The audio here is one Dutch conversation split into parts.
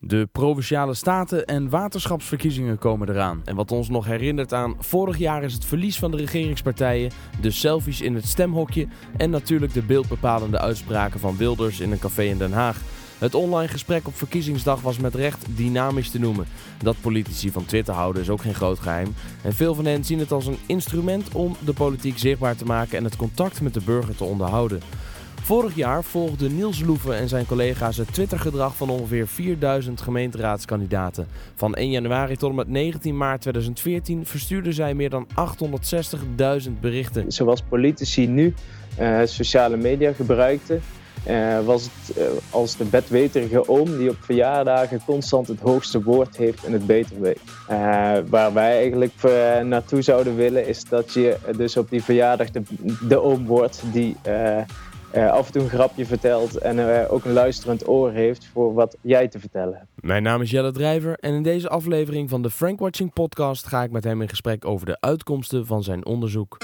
De provinciale staten- en waterschapsverkiezingen komen eraan. En wat ons nog herinnert aan vorig jaar is het verlies van de regeringspartijen, de selfies in het stemhokje en natuurlijk de beeldbepalende uitspraken van Wilders in een café in Den Haag. Het online gesprek op verkiezingsdag was met recht dynamisch te noemen. Dat politici van Twitter houden is ook geen groot geheim. En veel van hen zien het als een instrument om de politiek zichtbaar te maken en het contact met de burger te onderhouden. Vorig jaar volgde Niels Loeven en zijn collega's het Twittergedrag van ongeveer 4000 gemeenteraadskandidaten. Van 1 januari tot en met 19 maart 2014 verstuurden zij meer dan 860.000 berichten. Zoals politici nu uh, sociale media gebruikten, uh, was het uh, als de bedweterige oom die op verjaardagen constant het hoogste woord heeft en het beter weet. waar wij eigenlijk naartoe zouden willen is dat je dus op die verjaardag de, de oom wordt die uh, af en toe een grapje vertelt en uh, ook een luisterend oor heeft voor wat jij te vertellen hebt. Mijn naam is Jelle Drijver en in deze aflevering van de Frank Watching podcast ga ik met hem in gesprek over de uitkomsten van zijn onderzoek.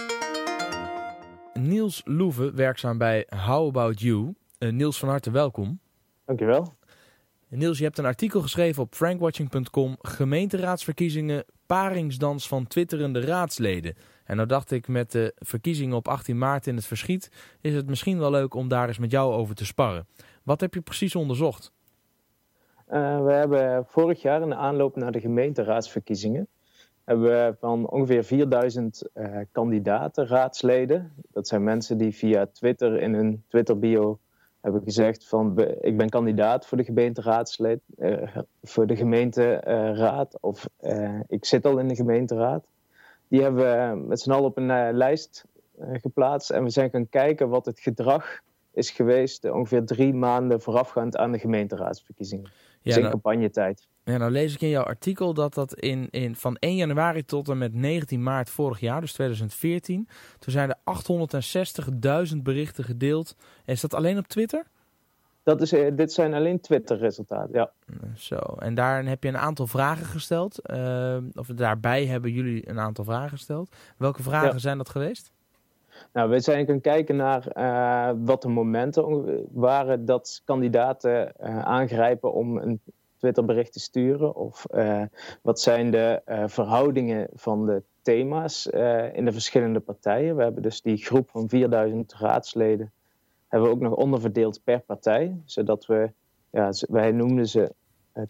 Niels Loeve, werkzaam bij How About You. Uh, Niels, van harte welkom. Dankjewel. Niels, je hebt een artikel geschreven op frankwatching.com Gemeenteraadsverkiezingen, paringsdans van twitterende raadsleden. En nou dacht ik met de verkiezingen op 18 maart in het verschiet, is het misschien wel leuk om daar eens met jou over te sparren. Wat heb je precies onderzocht? Uh, we hebben vorig jaar in de aanloop naar de gemeenteraadsverkiezingen hebben we van ongeveer 4000 uh, kandidaten, raadsleden. Dat zijn mensen die via Twitter in hun Twitter-bio hebben gezegd van ik ben kandidaat voor de gemeenteraadslid, uh, voor de gemeenteraad of ik zit al in de gemeenteraad. Die hebben we met z'n allen op een uh, lijst geplaatst en we zijn gaan kijken wat het gedrag is geweest ongeveer drie maanden voorafgaand aan de gemeenteraadsverkiezingen. Ja, dus in nou, campagnetijd. Ja, nou lees ik in jouw artikel dat dat in, in, van 1 januari tot en met 19 maart vorig jaar, dus 2014, toen zijn er 860.000 berichten gedeeld. En is dat alleen op Twitter? Dat is, dit zijn alleen Twitter-resultaten, ja. Zo, en daar heb je een aantal vragen gesteld. Uh, of daarbij hebben jullie een aantal vragen gesteld. Welke vragen ja. zijn dat geweest? Nou, we zijn gaan kijken naar uh, wat de momenten waren dat kandidaten uh, aangrijpen om een Twitterbericht te sturen. Of wat zijn de verhoudingen van de thema's in de verschillende partijen. We hebben dus die groep van 4000 raadsleden hebben we ook nog onderverdeeld per partij. Zodat we, ja, wij noemden ze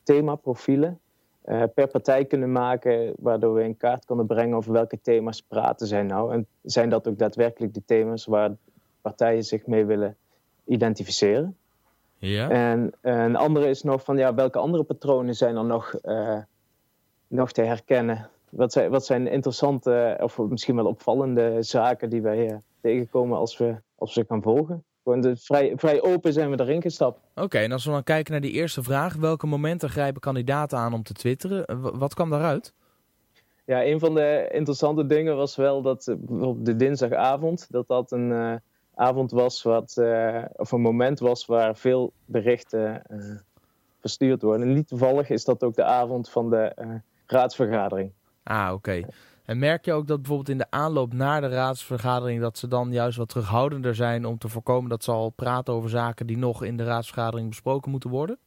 themaprofielen. Uh, per partij kunnen maken, waardoor we in kaart kunnen brengen over welke thema's praten zij nou. En zijn dat ook daadwerkelijk de thema's waar partijen zich mee willen identificeren? Ja. En een andere is nog van ja, welke andere patronen zijn er nog, uh, nog te herkennen? Wat zijn, wat zijn interessante of misschien wel opvallende zaken die wij uh, tegenkomen als we, als we ze gaan volgen? Gewoon vrij, vrij open zijn we erin gestapt. Oké, okay, en als we dan kijken naar die eerste vraag. Welke momenten grijpen kandidaten aan om te twitteren? Wat kwam daaruit? Ja, een van de interessante dingen was wel dat op de dinsdagavond... dat dat een uh, avond was wat... Uh, of een moment was waar veel berichten uh, verstuurd worden. En niet toevallig is dat ook de avond van de raadsvergadering. Ah, oké. Okay. En merk je ook dat bijvoorbeeld in de aanloop naar de raadsvergadering... dat ze dan juist wat terughoudender zijn om te voorkomen dat ze al praten over zaken... die nog in de raadsvergadering besproken moeten worden?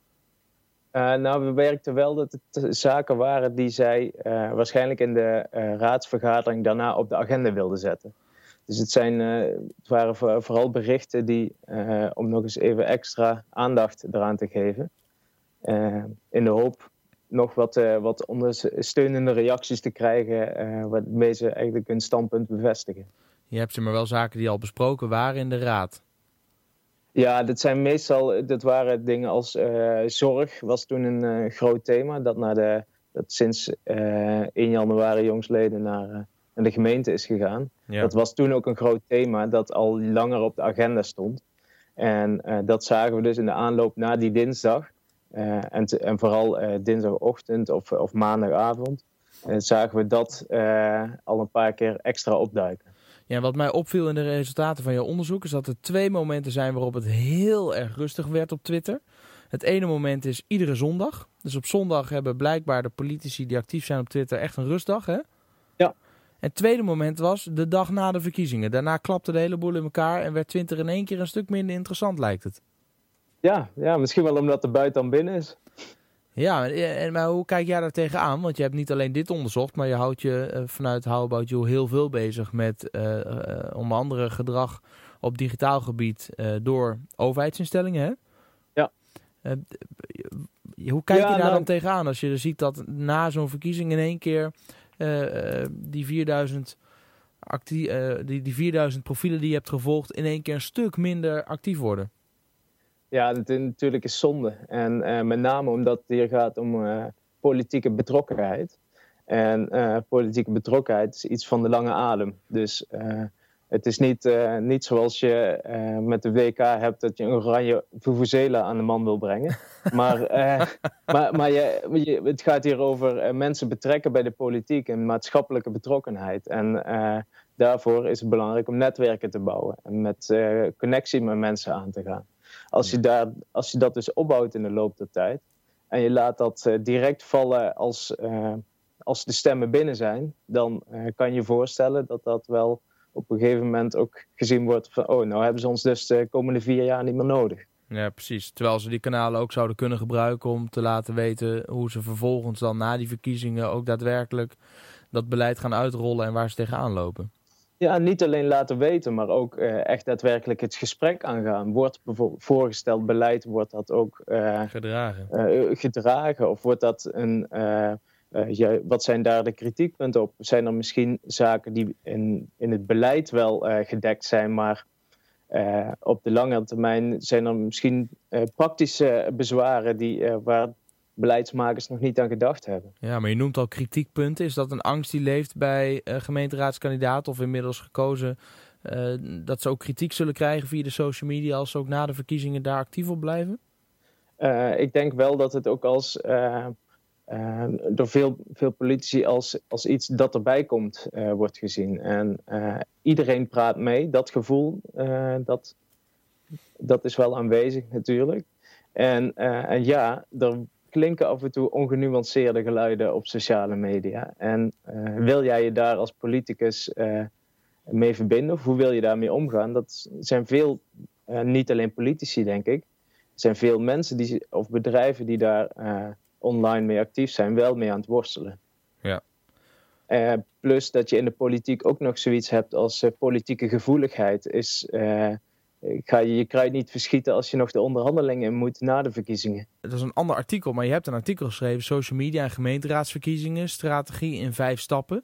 Uh, nou, we merkten wel dat het zaken waren die zij uh, waarschijnlijk in de uh, raadsvergadering daarna op de agenda wilden zetten. Dus het, zijn, het waren vooral berichten die, om nog eens even extra aandacht eraan te geven, in de hoop nog wat, uh, wat ondersteunende reacties te krijgen, uh, waarmee ze eigenlijk hun standpunt bevestigen. Je hebt ze maar wel zaken die al besproken waren in de raad. Ja, dat zijn meestal, dat waren dingen als uh, zorg, was toen een groot thema. Dat, naar de, dat sinds 1 januari jongsleden naar, naar de gemeente is gegaan. Ja. Dat was toen ook een groot thema dat al langer op de agenda stond. En dat zagen we dus in de aanloop naar die dinsdag. Uh, en, te, en, vooral uh, dinsdagochtend of, of maandagavond uh, zagen we dat al een paar keer extra opduiken. Ja, wat mij opviel in de resultaten van jouw onderzoek is dat er twee momenten zijn waarop het heel erg rustig werd op Twitter. Het ene moment is iedere zondag. Dus op zondag hebben blijkbaar de politici die actief zijn op Twitter echt een rustdag, hè? Ja. En het tweede moment was de dag na de verkiezingen. Daarna klapte de hele boel in elkaar en werd Twitter in één keer een stuk minder interessant, lijkt het. Ja, ja, misschien wel omdat de buiten dan binnen is. Ja, en, maar hoe kijk jij daar tegenaan? Want je hebt niet alleen dit onderzocht, maar je houdt je vanuit How About You heel veel bezig met onder andere gedrag op digitaal gebied door overheidsinstellingen. Hè? Ja. hoe kijk je daar dan nou- tegenaan als je ziet dat na zo'n verkiezing in één keer die 4000 actie, uh, die, die 4000 profielen die je hebt gevolgd in één keer een stuk minder actief worden? Ja, het is natuurlijk is zonde. En uh, met name omdat het hier gaat om uh, politieke betrokkenheid. En politieke betrokkenheid is iets van de lange adem. Dus het is niet, niet zoals je met de WK hebt dat je een oranje Vuvuzela aan de man wil brengen. maar maar, maar je, je, het gaat hier over mensen betrekken bij de politiek en maatschappelijke betrokkenheid. En daarvoor is het belangrijk om netwerken te bouwen en met connectie met mensen aan te gaan. Als je, daar, als je dat dus opbouwt in de loop der tijd en je laat dat uh, direct vallen als, uh, als de stemmen binnen zijn, dan kan je je voorstellen dat dat wel op een gegeven moment ook gezien wordt van, oh, nou hebben ze ons dus de komende vier jaar niet meer nodig. Ja, precies. Terwijl ze die kanalen ook zouden kunnen gebruiken om te laten weten hoe ze vervolgens dan na die verkiezingen ook daadwerkelijk dat beleid gaan uitrollen en waar ze tegenaan lopen. Ja, niet alleen laten weten, maar ook uh, echt daadwerkelijk het gesprek aangaan. Wordt bijvoorbeeld voorgesteld beleid, wordt dat ook uh, gedragen. Uh, gedragen? Of wordt dat een. Ja, wat zijn daar de kritiekpunten op? Zijn er misschien zaken die in, in het beleid wel gedekt zijn, maar op de lange termijn zijn er misschien praktische bezwaren die, waar beleidsmakers nog niet aan gedacht hebben. Ja, maar je noemt al kritiekpunten. Is dat een angst die leeft bij uh, gemeenteraadskandidaten of inmiddels gekozen... Uh, dat ze ook kritiek zullen krijgen via de social media... als ze ook na de verkiezingen daar actief op blijven? Uh, ik denk wel dat het ook als, door veel, veel politici als, als iets dat erbij komt wordt gezien. En iedereen praat mee. Dat gevoel, dat, dat is wel aanwezig natuurlijk. En, en ja, er klinken af en toe ongenuanceerde geluiden op sociale media. En uh, wil jij je daar als politicus uh, mee verbinden? Of hoe wil je daarmee omgaan? Dat zijn veel, uh, niet alleen politici denk ik, er zijn veel mensen die, of bedrijven die daar online mee actief zijn, wel mee aan het worstelen. Ja. plus dat je in de politiek ook nog zoiets hebt als politieke gevoeligheid. Is ga je je kruid niet verschieten als je nog de onderhandelingen moet na de verkiezingen. Het is een ander artikel, maar je hebt een artikel geschreven: Social media en gemeenteraadsverkiezingen, strategie in vijf stappen.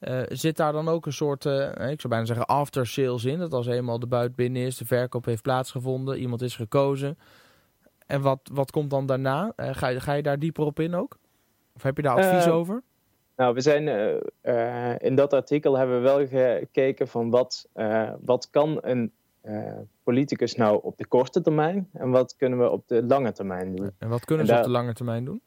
Uh, zit daar dan ook een soort, uh, ik zou bijna zeggen, after sales in? Dat als eenmaal de buit binnen is, de verkoop heeft plaatsgevonden, iemand is gekozen. En wat, wat komt dan daarna? Uh, ga, je, ga je daar dieper op in ook? Of heb je daar advies over? Nou, we zijn in dat artikel hebben we wel gekeken van wat, wat kan een politicus nou op de korte termijn en wat kunnen we op de lange termijn doen? En wat kunnen ze op de lange termijn doen?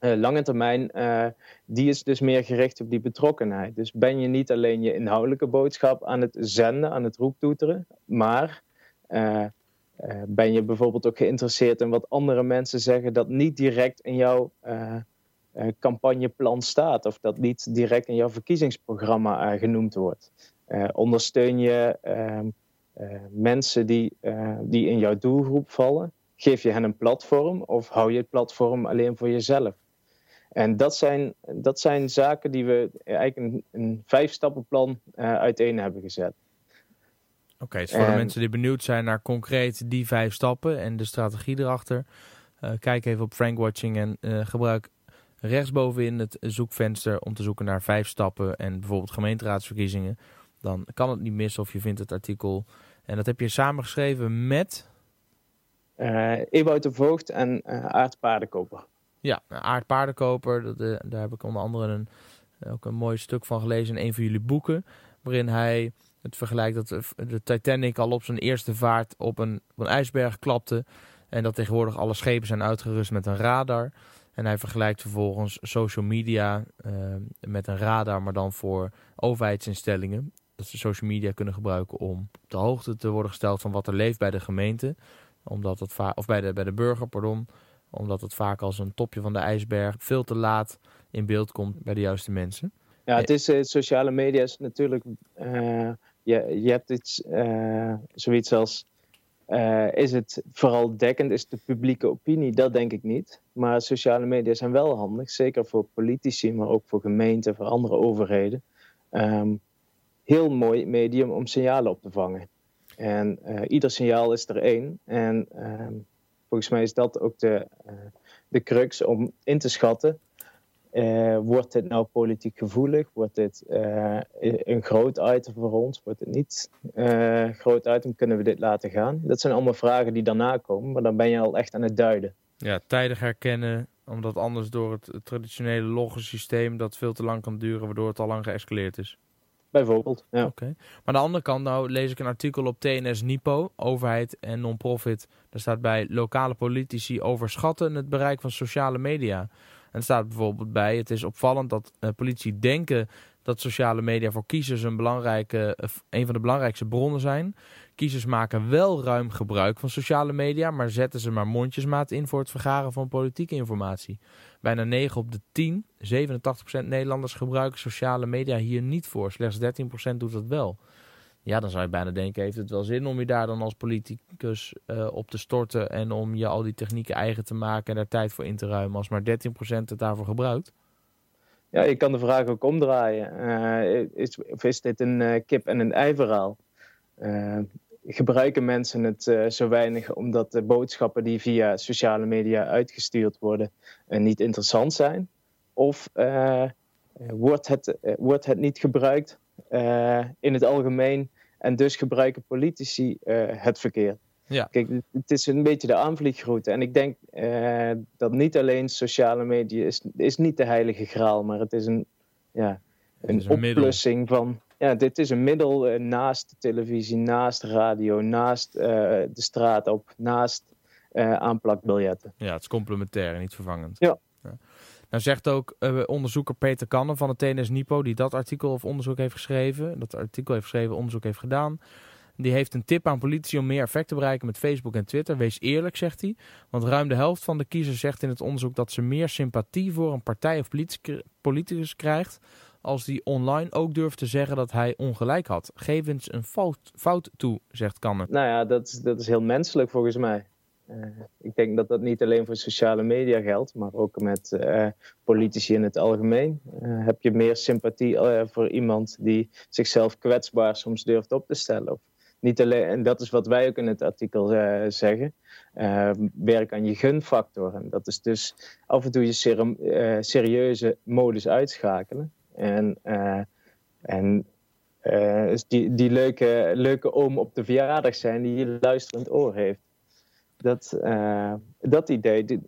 Uh, lange termijn, uh, die is dus meer gericht op die betrokkenheid. Dus ben je niet alleen je inhoudelijke boodschap aan het zenden, aan het roeptoeteren, maar ben je bijvoorbeeld ook geïnteresseerd in wat andere mensen zeggen dat niet direct in jouw campagneplan staat of dat niet direct in jouw verkiezingsprogramma genoemd wordt. ondersteun je ehm, eh, mensen die, eh, die in jouw doelgroep vallen, geef je hen een platform of hou je het platform alleen voor jezelf? En dat zijn, dat zijn zaken die we eigenlijk een, een vijf-stappenplan uh, uiteen hebben gezet. Oké, okay, dus voor de mensen die benieuwd zijn naar concreet die vijf stappen en de strategie erachter, uh, kijk even op Frankwatching en uh, gebruik rechtsbovenin het zoekvenster om te zoeken naar vijf stappen en bijvoorbeeld gemeenteraadsverkiezingen. Dan kan het niet missen of je vindt het artikel en dat heb je samengeschreven met? Uh, Ewout de Voogd en uh, Aard Paardenkoper. Ja, Aard Paardenkoper, dat, uh, daar heb ik onder andere een, ook een mooi stuk van gelezen in een van jullie boeken. Waarin hij het vergelijkt dat de Titanic al op zijn eerste vaart op een, op een ijsberg klapte. En dat tegenwoordig alle schepen zijn uitgerust met een radar. En hij vergelijkt vervolgens social media met een radar, maar dan voor overheidsinstellingen dat ze social media kunnen gebruiken om op de hoogte te worden gesteld van wat er leeft bij de gemeente. Omdat het vaak, of bij de, bij de burger, pardon. Omdat het vaak als een topje van de ijsberg veel te laat in beeld komt bij de juiste mensen. Ja, het is uh, sociale media is natuurlijk. Uh, je, je hebt iets, uh, zoiets als is het vooral dekkend, is de publieke opinie? Dat denk ik niet. Maar sociale media zijn wel handig, zeker voor politici, maar ook voor gemeenten, voor andere overheden. Ehm, heel mooi medium om signalen op te vangen. En ieder signaal is er één. En ehm, volgens mij is dat ook de, de crux om in te schatten uh, wordt dit nou politiek gevoelig? Wordt dit een groot item voor ons? Wordt het niet uh, groot item? Kunnen we dit laten gaan? Dat zijn allemaal vragen die daarna komen, maar dan ben je al echt aan het duiden. Ja, tijdig herkennen, omdat anders door het, traditionele loggensysteem dat veel te lang kan duren, waardoor het al lang geëscaleerd is. Bijvoorbeeld, ja. Oké. Maar aan de andere kant, nou lees ik een artikel op TNS Nipo, overheid en non-profit. Daar staat bij lokale politici overschatten het bereik van sociale media. En staat bijvoorbeeld bij, het is opvallend dat uh, politie denken dat sociale media voor kiezers een, belangrijke, uh, een van de belangrijkste bronnen zijn. Kiezers maken wel ruim gebruik van sociale media, maar zetten ze maar mondjesmaat in voor het vergaren van politieke informatie. Bijna 9 op de 10, 87% Nederlanders gebruiken sociale media hier niet voor. Slechts 13% doet dat wel. Ja, dan zou je bijna denken, heeft het wel zin om je daar dan als politicus uh, op te storten en om je al die technieken eigen te maken en daar tijd voor in te ruimen als maar 13% het daarvoor gebruikt? Ja, je kan de vraag ook omdraaien. Uh, is, of is dit een uh, kip en een ei verhaal? gebruiken mensen het zo weinig omdat de boodschappen die via sociale media uitgestuurd worden niet interessant zijn? Of wordt, het, wordt het niet gebruikt in het algemeen. En dus gebruiken politici het verkeerd. Ja. Kijk, het is een beetje de aanvliegroute. En ik denk uh, dat niet alleen sociale media is, is niet de heilige graal, maar het is een, ja, een, een oplossing van. Ja, dit is een middel naast de televisie, naast radio, naast de straat op, naast aanplakbiljetten. Ja, het is complementair en niet vervangend. Ja. Nou zegt ook onderzoeker Peter Kannen van het TNS Nipo, die dat artikel of onderzoek heeft geschreven, dat artikel heeft geschreven, onderzoek heeft gedaan. Die heeft een tip aan politici om meer effect te bereiken met Facebook en Twitter. Wees eerlijk, zegt hij. Want ruim de helft van de kiezers zegt in het onderzoek dat ze meer sympathie voor een partij of politicus krijgt. Als die online ook durft te zeggen dat hij ongelijk had. Geef eens een fout, fout toe, zegt Kannen. Nou ja, dat, dat is heel menselijk volgens mij. Uh, ik denk dat dat niet alleen voor sociale media geldt, maar ook met uh, politici in het algemeen. Uh, heb je meer sympathie voor iemand die zichzelf kwetsbaar soms durft op te stellen? Of niet alleen, en dat is wat wij ook in het artikel zeggen. werk aan je gunfactor. En dat is dus af en toe je serieuze modus uitschakelen. En, en die, die leuke, leuke oom op de verjaardag zijn die je luisterend oor heeft dat, dat idee,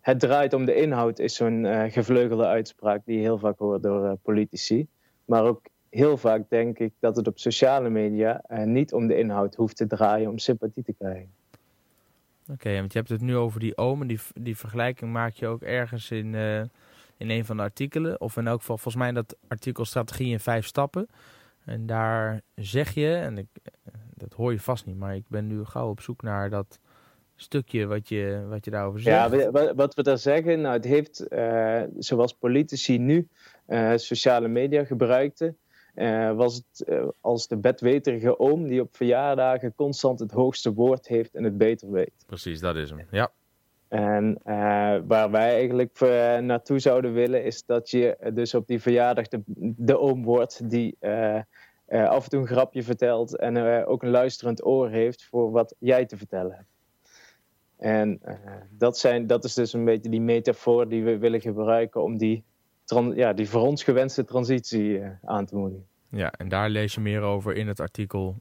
het draait om de inhoud, is zo'n gevleugelde uitspraak die je heel vaak hoort door politici. Maar ook heel vaak denk ik dat het op sociale media niet om de inhoud hoeft te draaien om sympathie te krijgen. Oké, want je hebt het nu over die omen. Die, die vergelijking maak je ook ergens in, in een van de artikelen. Of in elk geval, volgens mij dat artikel Strategie in vijf stappen. En daar zeg je, en ik, dat hoor je vast niet, maar ik ben nu gauw op zoek naar dat stukje wat je, wat je daarover zegt? Ja, wat we daar zeggen, nou, het heeft, uh, zoals politici nu uh, sociale media gebruikten, uh, was het als de bedweterige oom die op verjaardagen constant het hoogste woord heeft en het beter weet. Precies, dat is hem, ja. En waar wij eigenlijk naartoe zouden willen, is dat je dus op die verjaardag de, de oom wordt die af en toe een grapje vertelt en ook een luisterend oor heeft voor wat jij te vertellen hebt. En dat, zijn, dat is dus een beetje die metafoor die we willen gebruiken om die, ja, die voor ons gewenste transitie aan te moedigen. Ja, en daar lees je meer over in het artikel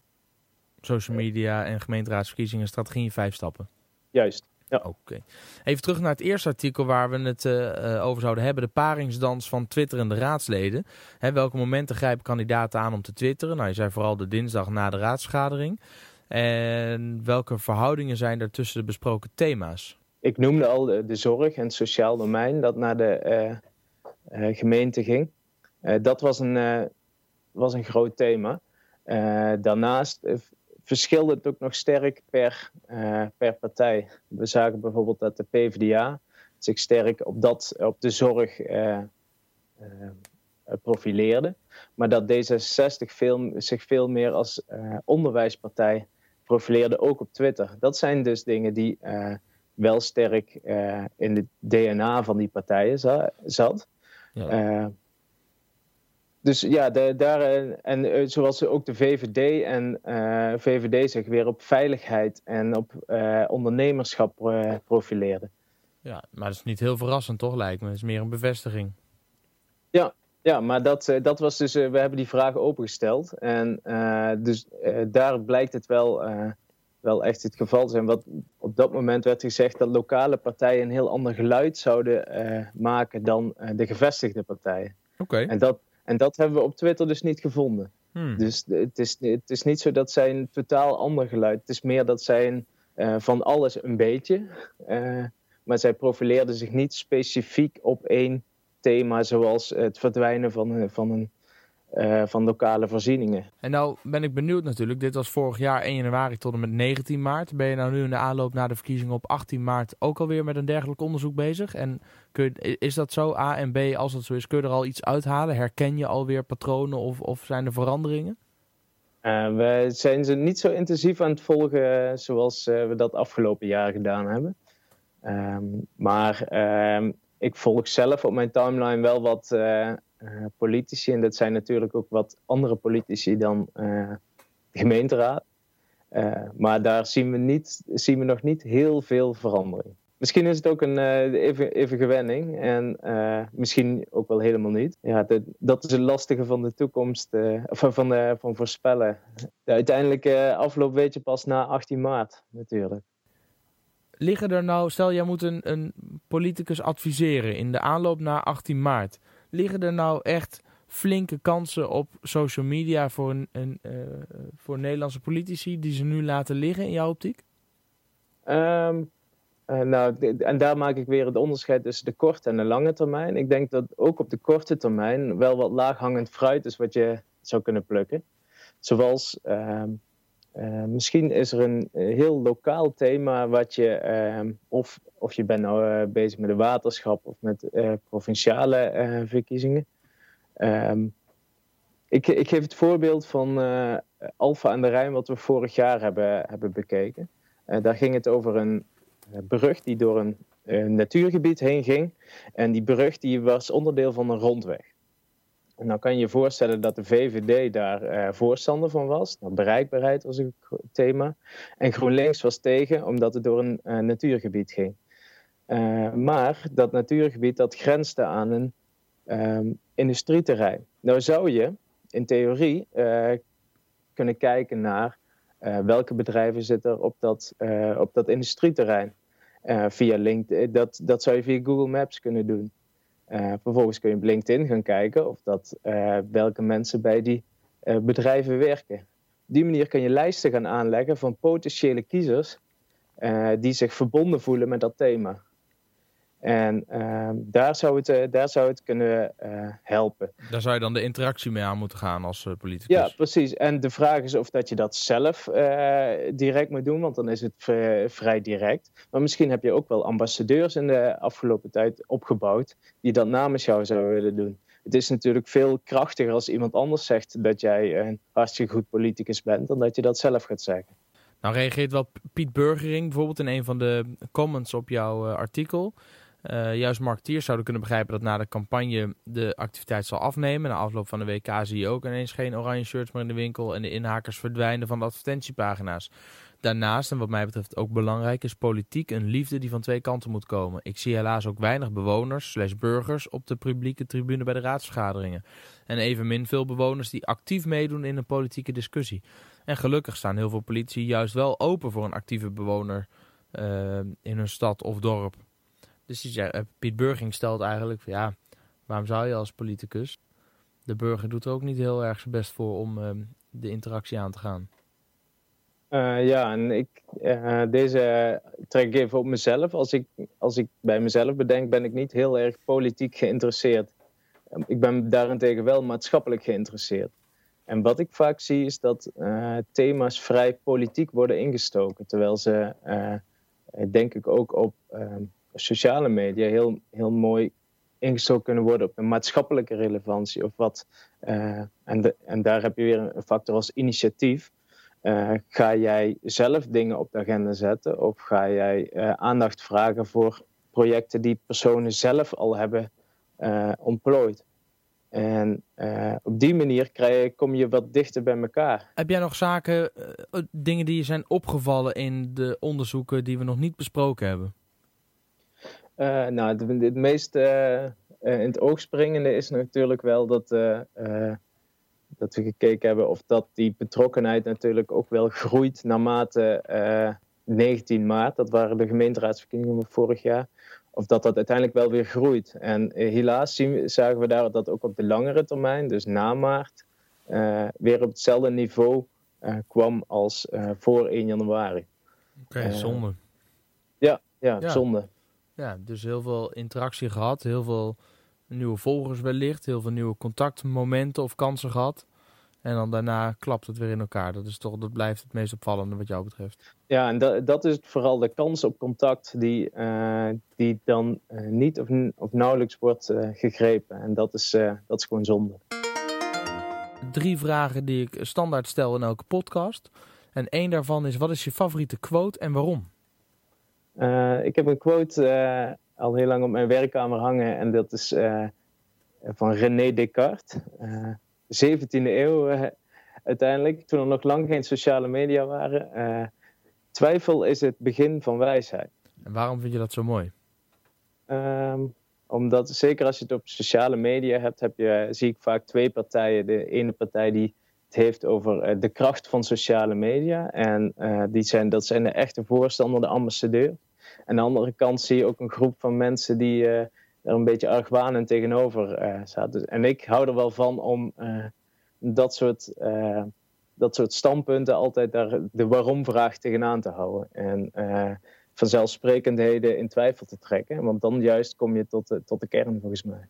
Social media en gemeenteraadsverkiezingen strategie in vijf stappen. Juist. Ja. Oké. Even terug naar het eerste artikel waar we het uh, over zouden hebben. De paringsdans van twitterende raadsleden. Hè, welke momenten grijpen kandidaten aan om te twitteren? Nou, je zei vooral de dinsdag na de raadsvergadering. En welke verhoudingen zijn er tussen de besproken thema's? Ik noemde al de, de zorg en het sociaal domein dat naar de uh, uh, gemeente ging. Dat was een, was een groot thema. daarnaast verschilde het ook nog sterk per, per partij. We zagen bijvoorbeeld dat de PvdA zich sterk op, dat, op de zorg profileerde. Maar dat D66 veel, zich veel meer als onderwijspartij profileerde ook op Twitter. Dat zijn dus dingen die wel sterk in het DNA van die partijen zat. Ja. Dus ja, de, daar, en zoals ook de VVD en VVD zich weer op veiligheid en op ondernemerschap profileerden. Ja, maar dat is niet heel verrassend toch, lijkt me. Het is meer een bevestiging. Ja, ja maar dat, eh, dat was dus, eh, we hebben die vraag opengesteld. En uh, dus daar blijkt het wel, wel echt het geval te zijn. Wat op dat moment werd gezegd dat lokale partijen een heel ander geluid zouden maken dan de gevestigde partijen. Oké. En, dat, en dat hebben we op Twitter dus niet gevonden. Hmm. Dus het is, het is niet zo dat zij een totaal ander geluid. Het is meer dat zij een, van alles een beetje maar zij profileerden zich niet specifiek op één thema, zoals het verdwijnen van, eh, van, een, uh, van lokale voorzieningen. En nou ben ik benieuwd natuurlijk, dit was vorig jaar 1 januari tot en met 19 maart. Ben je nou nu in de aanloop naar de verkiezingen op 18 maart ook alweer met een dergelijk onderzoek bezig? En kun je, is dat zo, A en B, als dat zo is, kun je er al iets uithalen? Herken je alweer patronen of, of zijn er veranderingen? Uh, we zijn ze niet zo intensief aan het volgen zoals we dat afgelopen jaar gedaan hebben. Ehm, maar ehm, ik volg zelf op mijn timeline wel wat politici. En dat zijn natuurlijk ook wat andere politici dan uh, de gemeenteraad. maar daar zien we, niet, zien we nog niet heel veel verandering. Misschien is het ook een even, even gewenning en misschien ook wel helemaal niet. Ja, dat is het lastige van de toekomst, of van, van voorspellen. De uiteindelijke afloop weet je pas na 18 maart natuurlijk liggen er nou, stel jij moet een, een politicus adviseren in de aanloop naar 18 maart. Liggen er nou echt flinke kansen op social media voor, een, een uh, voor Nederlandse politici die ze nu laten liggen in jouw optiek? Um, uh, nou, en daar maak ik weer het onderscheid tussen de korte en de lange termijn. Ik denk dat ook op de korte termijn wel wat laaghangend fruit is wat je zou kunnen plukken. Zoals uh, uh, misschien is er een eh, heel lokaal thema wat je, uh, of, of je bent nou uh, bezig met de waterschap of met provinciale verkiezingen. Ehm, ik, ik geef het voorbeeld van Alfa aan de Rijn, wat we vorig jaar hebben, hebben bekeken. daar ging het over een brug die door een natuurgebied heen ging. En die brug die was onderdeel van een rondweg. En dan kan je je voorstellen dat de VVD daar uh, voorstander van was. Nou, bereikbaarheid was een thema. En GroenLinks was tegen, omdat het door een uh, natuurgebied ging. Uh, maar dat natuurgebied dat grensde aan een um, industrieterrein. Nou zou je in theorie kunnen kijken naar welke bedrijven zitten op dat, op dat industrieterrein. via LinkedIn. Dat, dat zou je via Google Maps kunnen doen. Uh, vervolgens kun je op LinkedIn gaan kijken of dat, uh, welke mensen bij die uh, bedrijven werken. Op die manier kun je lijsten gaan aanleggen van potentiële kiezers die zich verbonden voelen met dat thema. En uh, daar, zou het, uh, daar zou het kunnen uh, helpen. Daar zou je dan de interactie mee aan moeten gaan als politicus. Ja, precies. En de vraag is of dat je dat zelf direct moet doen, want dan is het vrij direct. Maar misschien heb je ook wel ambassadeurs in de afgelopen tijd opgebouwd die dat namens jou zouden willen doen. Het is natuurlijk veel krachtiger als iemand anders zegt dat jij een hartstikke goed politicus bent, dan dat je dat zelf gaat zeggen. Nou reageert wel Piet Burgering bijvoorbeeld in een van de comments op jouw artikel. Uh, juist marketeers zouden kunnen begrijpen dat na de campagne de activiteit zal afnemen. Na afloop van de WK zie je ook ineens geen oranje shirts meer in de winkel en de inhakers verdwijnen van de advertentiepagina's. Daarnaast, en wat mij betreft ook belangrijk, is politiek een liefde die van twee kanten moet komen. Ik zie helaas ook weinig bewoners slash burgers op de publieke tribune bij de raadsvergaderingen. En evenmin veel bewoners die actief meedoen in een politieke discussie. En gelukkig staan heel veel politici juist wel open voor een actieve bewoner uh, in hun stad of dorp. Dus eh, Piet Burging stelt eigenlijk, van, ja, waarom zou je als politicus? De burger doet er ook niet heel erg zijn best voor om uh, de interactie aan te gaan. Uh, ja, en ik, deze trek ik even op mezelf. Als ik, als ik bij mezelf bedenk, ben ik niet heel erg politiek geïnteresseerd. Ik ben daarentegen wel maatschappelijk geïnteresseerd. En wat ik vaak zie is dat thema's vrij politiek worden ingestoken. Terwijl ze, denk ik, ook op sociale media heel, heel mooi ingestoken kunnen worden op een maatschappelijke relevantie. Of wat, uh, en, de, en daar heb je weer een factor als initiatief. ga jij zelf dingen op de agenda zetten of ga jij aandacht vragen voor projecten die personen zelf al hebben ontplooid? En uh, op die manier krijg, kom je wat dichter bij elkaar. Heb jij nog zaken, uh, dingen die je zijn opgevallen in de onderzoeken die we nog niet besproken hebben? Uh, nou, het, het meest in het oog springende is natuurlijk wel dat, dat we gekeken hebben of dat die betrokkenheid natuurlijk ook wel groeit naarmate 19 maart. Dat waren de gemeenteraadsverkiezingen van vorig jaar of dat dat uiteindelijk wel weer groeit. En eh, helaas zien, zagen we daar dat ook op de langere termijn, dus na maart, uh, weer op hetzelfde niveau uh, kwam als voor 1 januari. Oké, okay, zonde. Ja, ja, ja, zonde. Ja, dus heel veel interactie gehad, heel veel nieuwe volgers wellicht, heel veel nieuwe contactmomenten of kansen gehad. En dan daarna klapt het weer in elkaar. Dat, is toch, dat blijft het meest opvallende wat jou betreft. Ja, en dat, dat is vooral de kans op contact die, uh, die dan uh, niet of, of nauwelijks wordt uh, gegrepen. En dat is, dat is gewoon zonde. Drie vragen die ik standaard stel in elke podcast. En één daarvan is, wat is je favoriete quote en waarom? Ik heb een quote al heel lang op mijn werkkamer hangen. En dat is van René Descartes. 17e eeuw uiteindelijk, toen er nog lang geen sociale media waren. Twijfel is het begin van wijsheid. En waarom vind je dat zo mooi? Um, omdat zeker als je het op sociale media hebt, heb je, zie ik vaak twee partijen. De ene partij die het heeft over de kracht van sociale media. En die zijn, dat zijn de echte voorstander, de ambassadeur. En aan de andere kant zie je ook een groep van mensen die er een beetje argwanend tegenover uh, zaten. En ik hou er wel van om uh, dat, soort, dat soort standpunten altijd daar de waarom-vraag tegenaan te houden. En vanzelfsprekendheden in twijfel te trekken. Want dan juist kom je tot de, tot de kern volgens mij.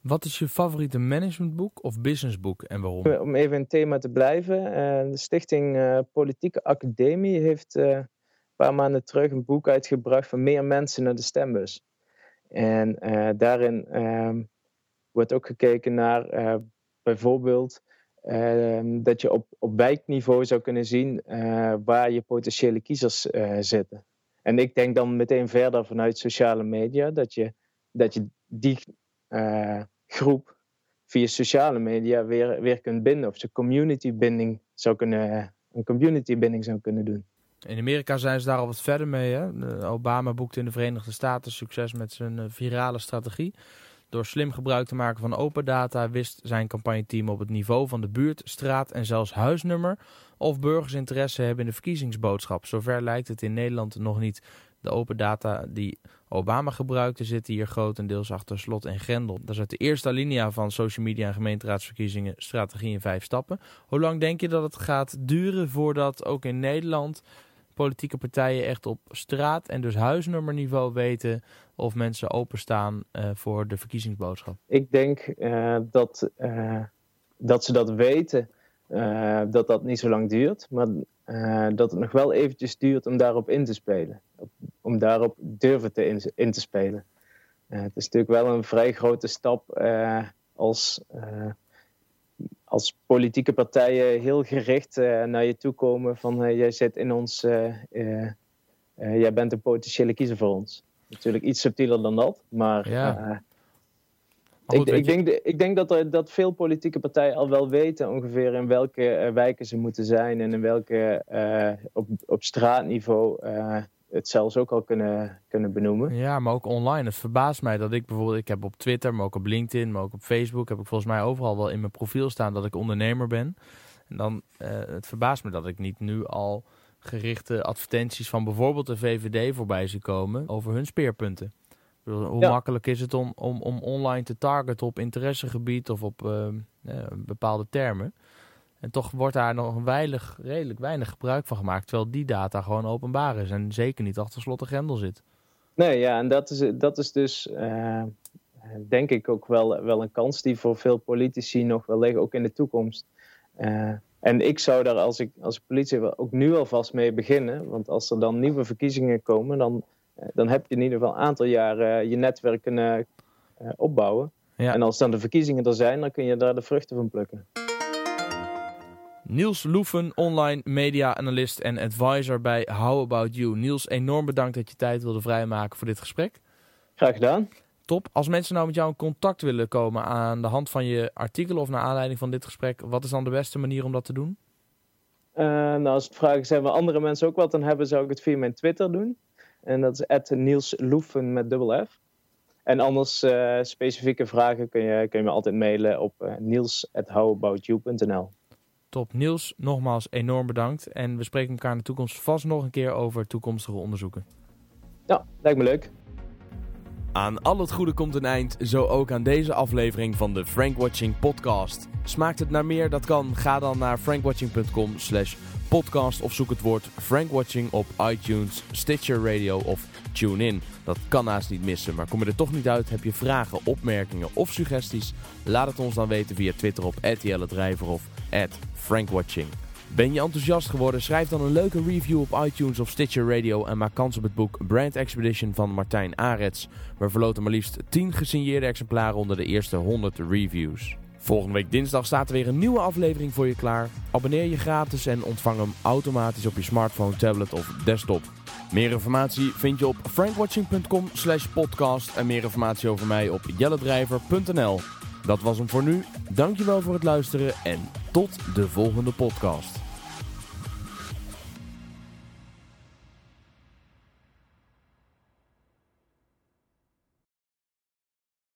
Wat is je favoriete managementboek of businessboek en waarom? Om even in het thema te blijven. de stichting Politieke Academie heeft paar maanden terug een boek uitgebracht van meer mensen naar de stembus. En uh, daarin um, wordt ook gekeken naar uh, bijvoorbeeld uh, dat je op, op wijkniveau zou kunnen zien uh, waar je potentiële kiezers zitten. En ik denk dan meteen verder vanuit sociale media dat je, dat je die groep via sociale media weer, weer kunt binden. Of ze community binding zou kunnen, een community binding zou kunnen doen. In Amerika zijn ze daar al wat verder mee. Hè? Obama boekte in de Verenigde Staten succes met zijn eh, virale strategie. Door slim gebruik te maken van open data wist zijn campagneteam op het niveau van de buurt, straat en zelfs huisnummer of burgers interesse hebben in de verkiezingsboodschap. Zover lijkt het in Nederland nog niet. De open data die Obama gebruikte zitten hier grotendeels achter slot en grendel. Dat is uit de eerste alinea van social media en gemeenteraadsverkiezingen strategie in vijf stappen. Hoe lang denk je dat het gaat duren voordat ook in Nederland politieke partijen echt op straat en dus huisnummerniveau weten of mensen openstaan uh, voor de verkiezingsboodschap? Ik denk uh, dat, uh, dat ze dat weten, dat dat niet zo lang duurt, maar dat het nog wel eventjes duurt om daarop in te spelen. Om daarop durven te in, in te spelen. het is natuurlijk wel een vrij grote stap als als politieke partijen heel gericht uh, naar je toe komen van uh, jij zit in ons, uh, jij bent een potentiële kiezer voor ons. Natuurlijk iets subtieler dan dat, maar, ja. ik, ik, denk, ik denk dat, er, dat veel politieke partijen al wel weten ongeveer in welke wijken ze moeten zijn en in welke op, op straatniveau het zelfs ook al kunnen, kunnen benoemen. Ja, maar ook online. Het verbaast mij dat ik bijvoorbeeld, ik heb op Twitter, maar ook op LinkedIn, maar ook op Facebook, heb ik volgens mij overal wel in mijn profiel staan dat ik ondernemer ben. En dan, uh, het verbaast me dat ik niet nu al gerichte advertenties van bijvoorbeeld de VVD voorbij zie komen over hun speerpunten. Hoe makkelijk is het om, om, om online te targeten op interessegebied of op uh, bepaalde termen? En toch wordt daar nog weinig, redelijk weinig gebruik van gemaakt. Terwijl die data gewoon openbaar is. En zeker niet achter slot en grendel zit. Nee, ja, en dat is, dat is dus uh, denk ik ook wel, wel een kans die voor veel politici nog wel liggen, ook in de toekomst. Uh, en ik zou daar als, ik, als politie ook nu alvast mee beginnen. Want als er dan nieuwe verkiezingen komen, dan, uh, dan heb je in ieder geval een aantal jaren je netwerk kunnen opbouwen. Ja. En als dan de verkiezingen er zijn, dan kun je daar de vruchten van plukken. Niels Loeven, online media-analyst en advisor bij How About You. Niels, enorm bedankt dat je tijd wilde vrijmaken voor dit gesprek. Graag gedaan. Top. Als mensen nou met jou in contact willen komen aan de hand van je artikel of naar aanleiding van dit gesprek, wat is dan de beste manier om dat te doen? Uh, nou, als het vragen zijn waar andere mensen ook wat aan hebben, zou ik het via mijn Twitter doen. En dat is Niels Loeven met dubbel F. En anders uh, specifieke vragen kun je, kun je me altijd mailen op uh, niels.howaboutYou.nl Top. Niels, nogmaals enorm bedankt. En we spreken elkaar in de toekomst vast nog een keer over toekomstige onderzoeken. Ja, lijkt me leuk. Aan al het goede komt een eind, zo ook aan deze aflevering van de Frank Watching podcast. Smaakt het naar meer? Dat kan. Ga dan naar frankwatching.com slash podcast of zoek het woord Frank Watching op iTunes, Stitcher Radio of TuneIn. Dat kan naast niet missen, maar kom je er toch niet uit, heb je vragen, opmerkingen of suggesties? Laat het ons dan weten via Twitter op @jelle of @frankwatching. Ben je enthousiast geworden? Schrijf dan een leuke review op iTunes of Stitcher Radio en maak kans op het boek Brand Expedition van Martijn Arets. We verloten maar liefst 10 gesigneerde exemplaren onder de eerste 100 reviews. Volgende week dinsdag staat er weer een nieuwe aflevering voor je klaar. Abonneer je gratis en ontvang hem automatisch op je smartphone, tablet of desktop. Meer informatie vind je op frankwatching.com slash podcast en meer informatie over mij op jelledrijver.nl. Dat was hem voor nu. Dankjewel voor het luisteren en tot de volgende podcast.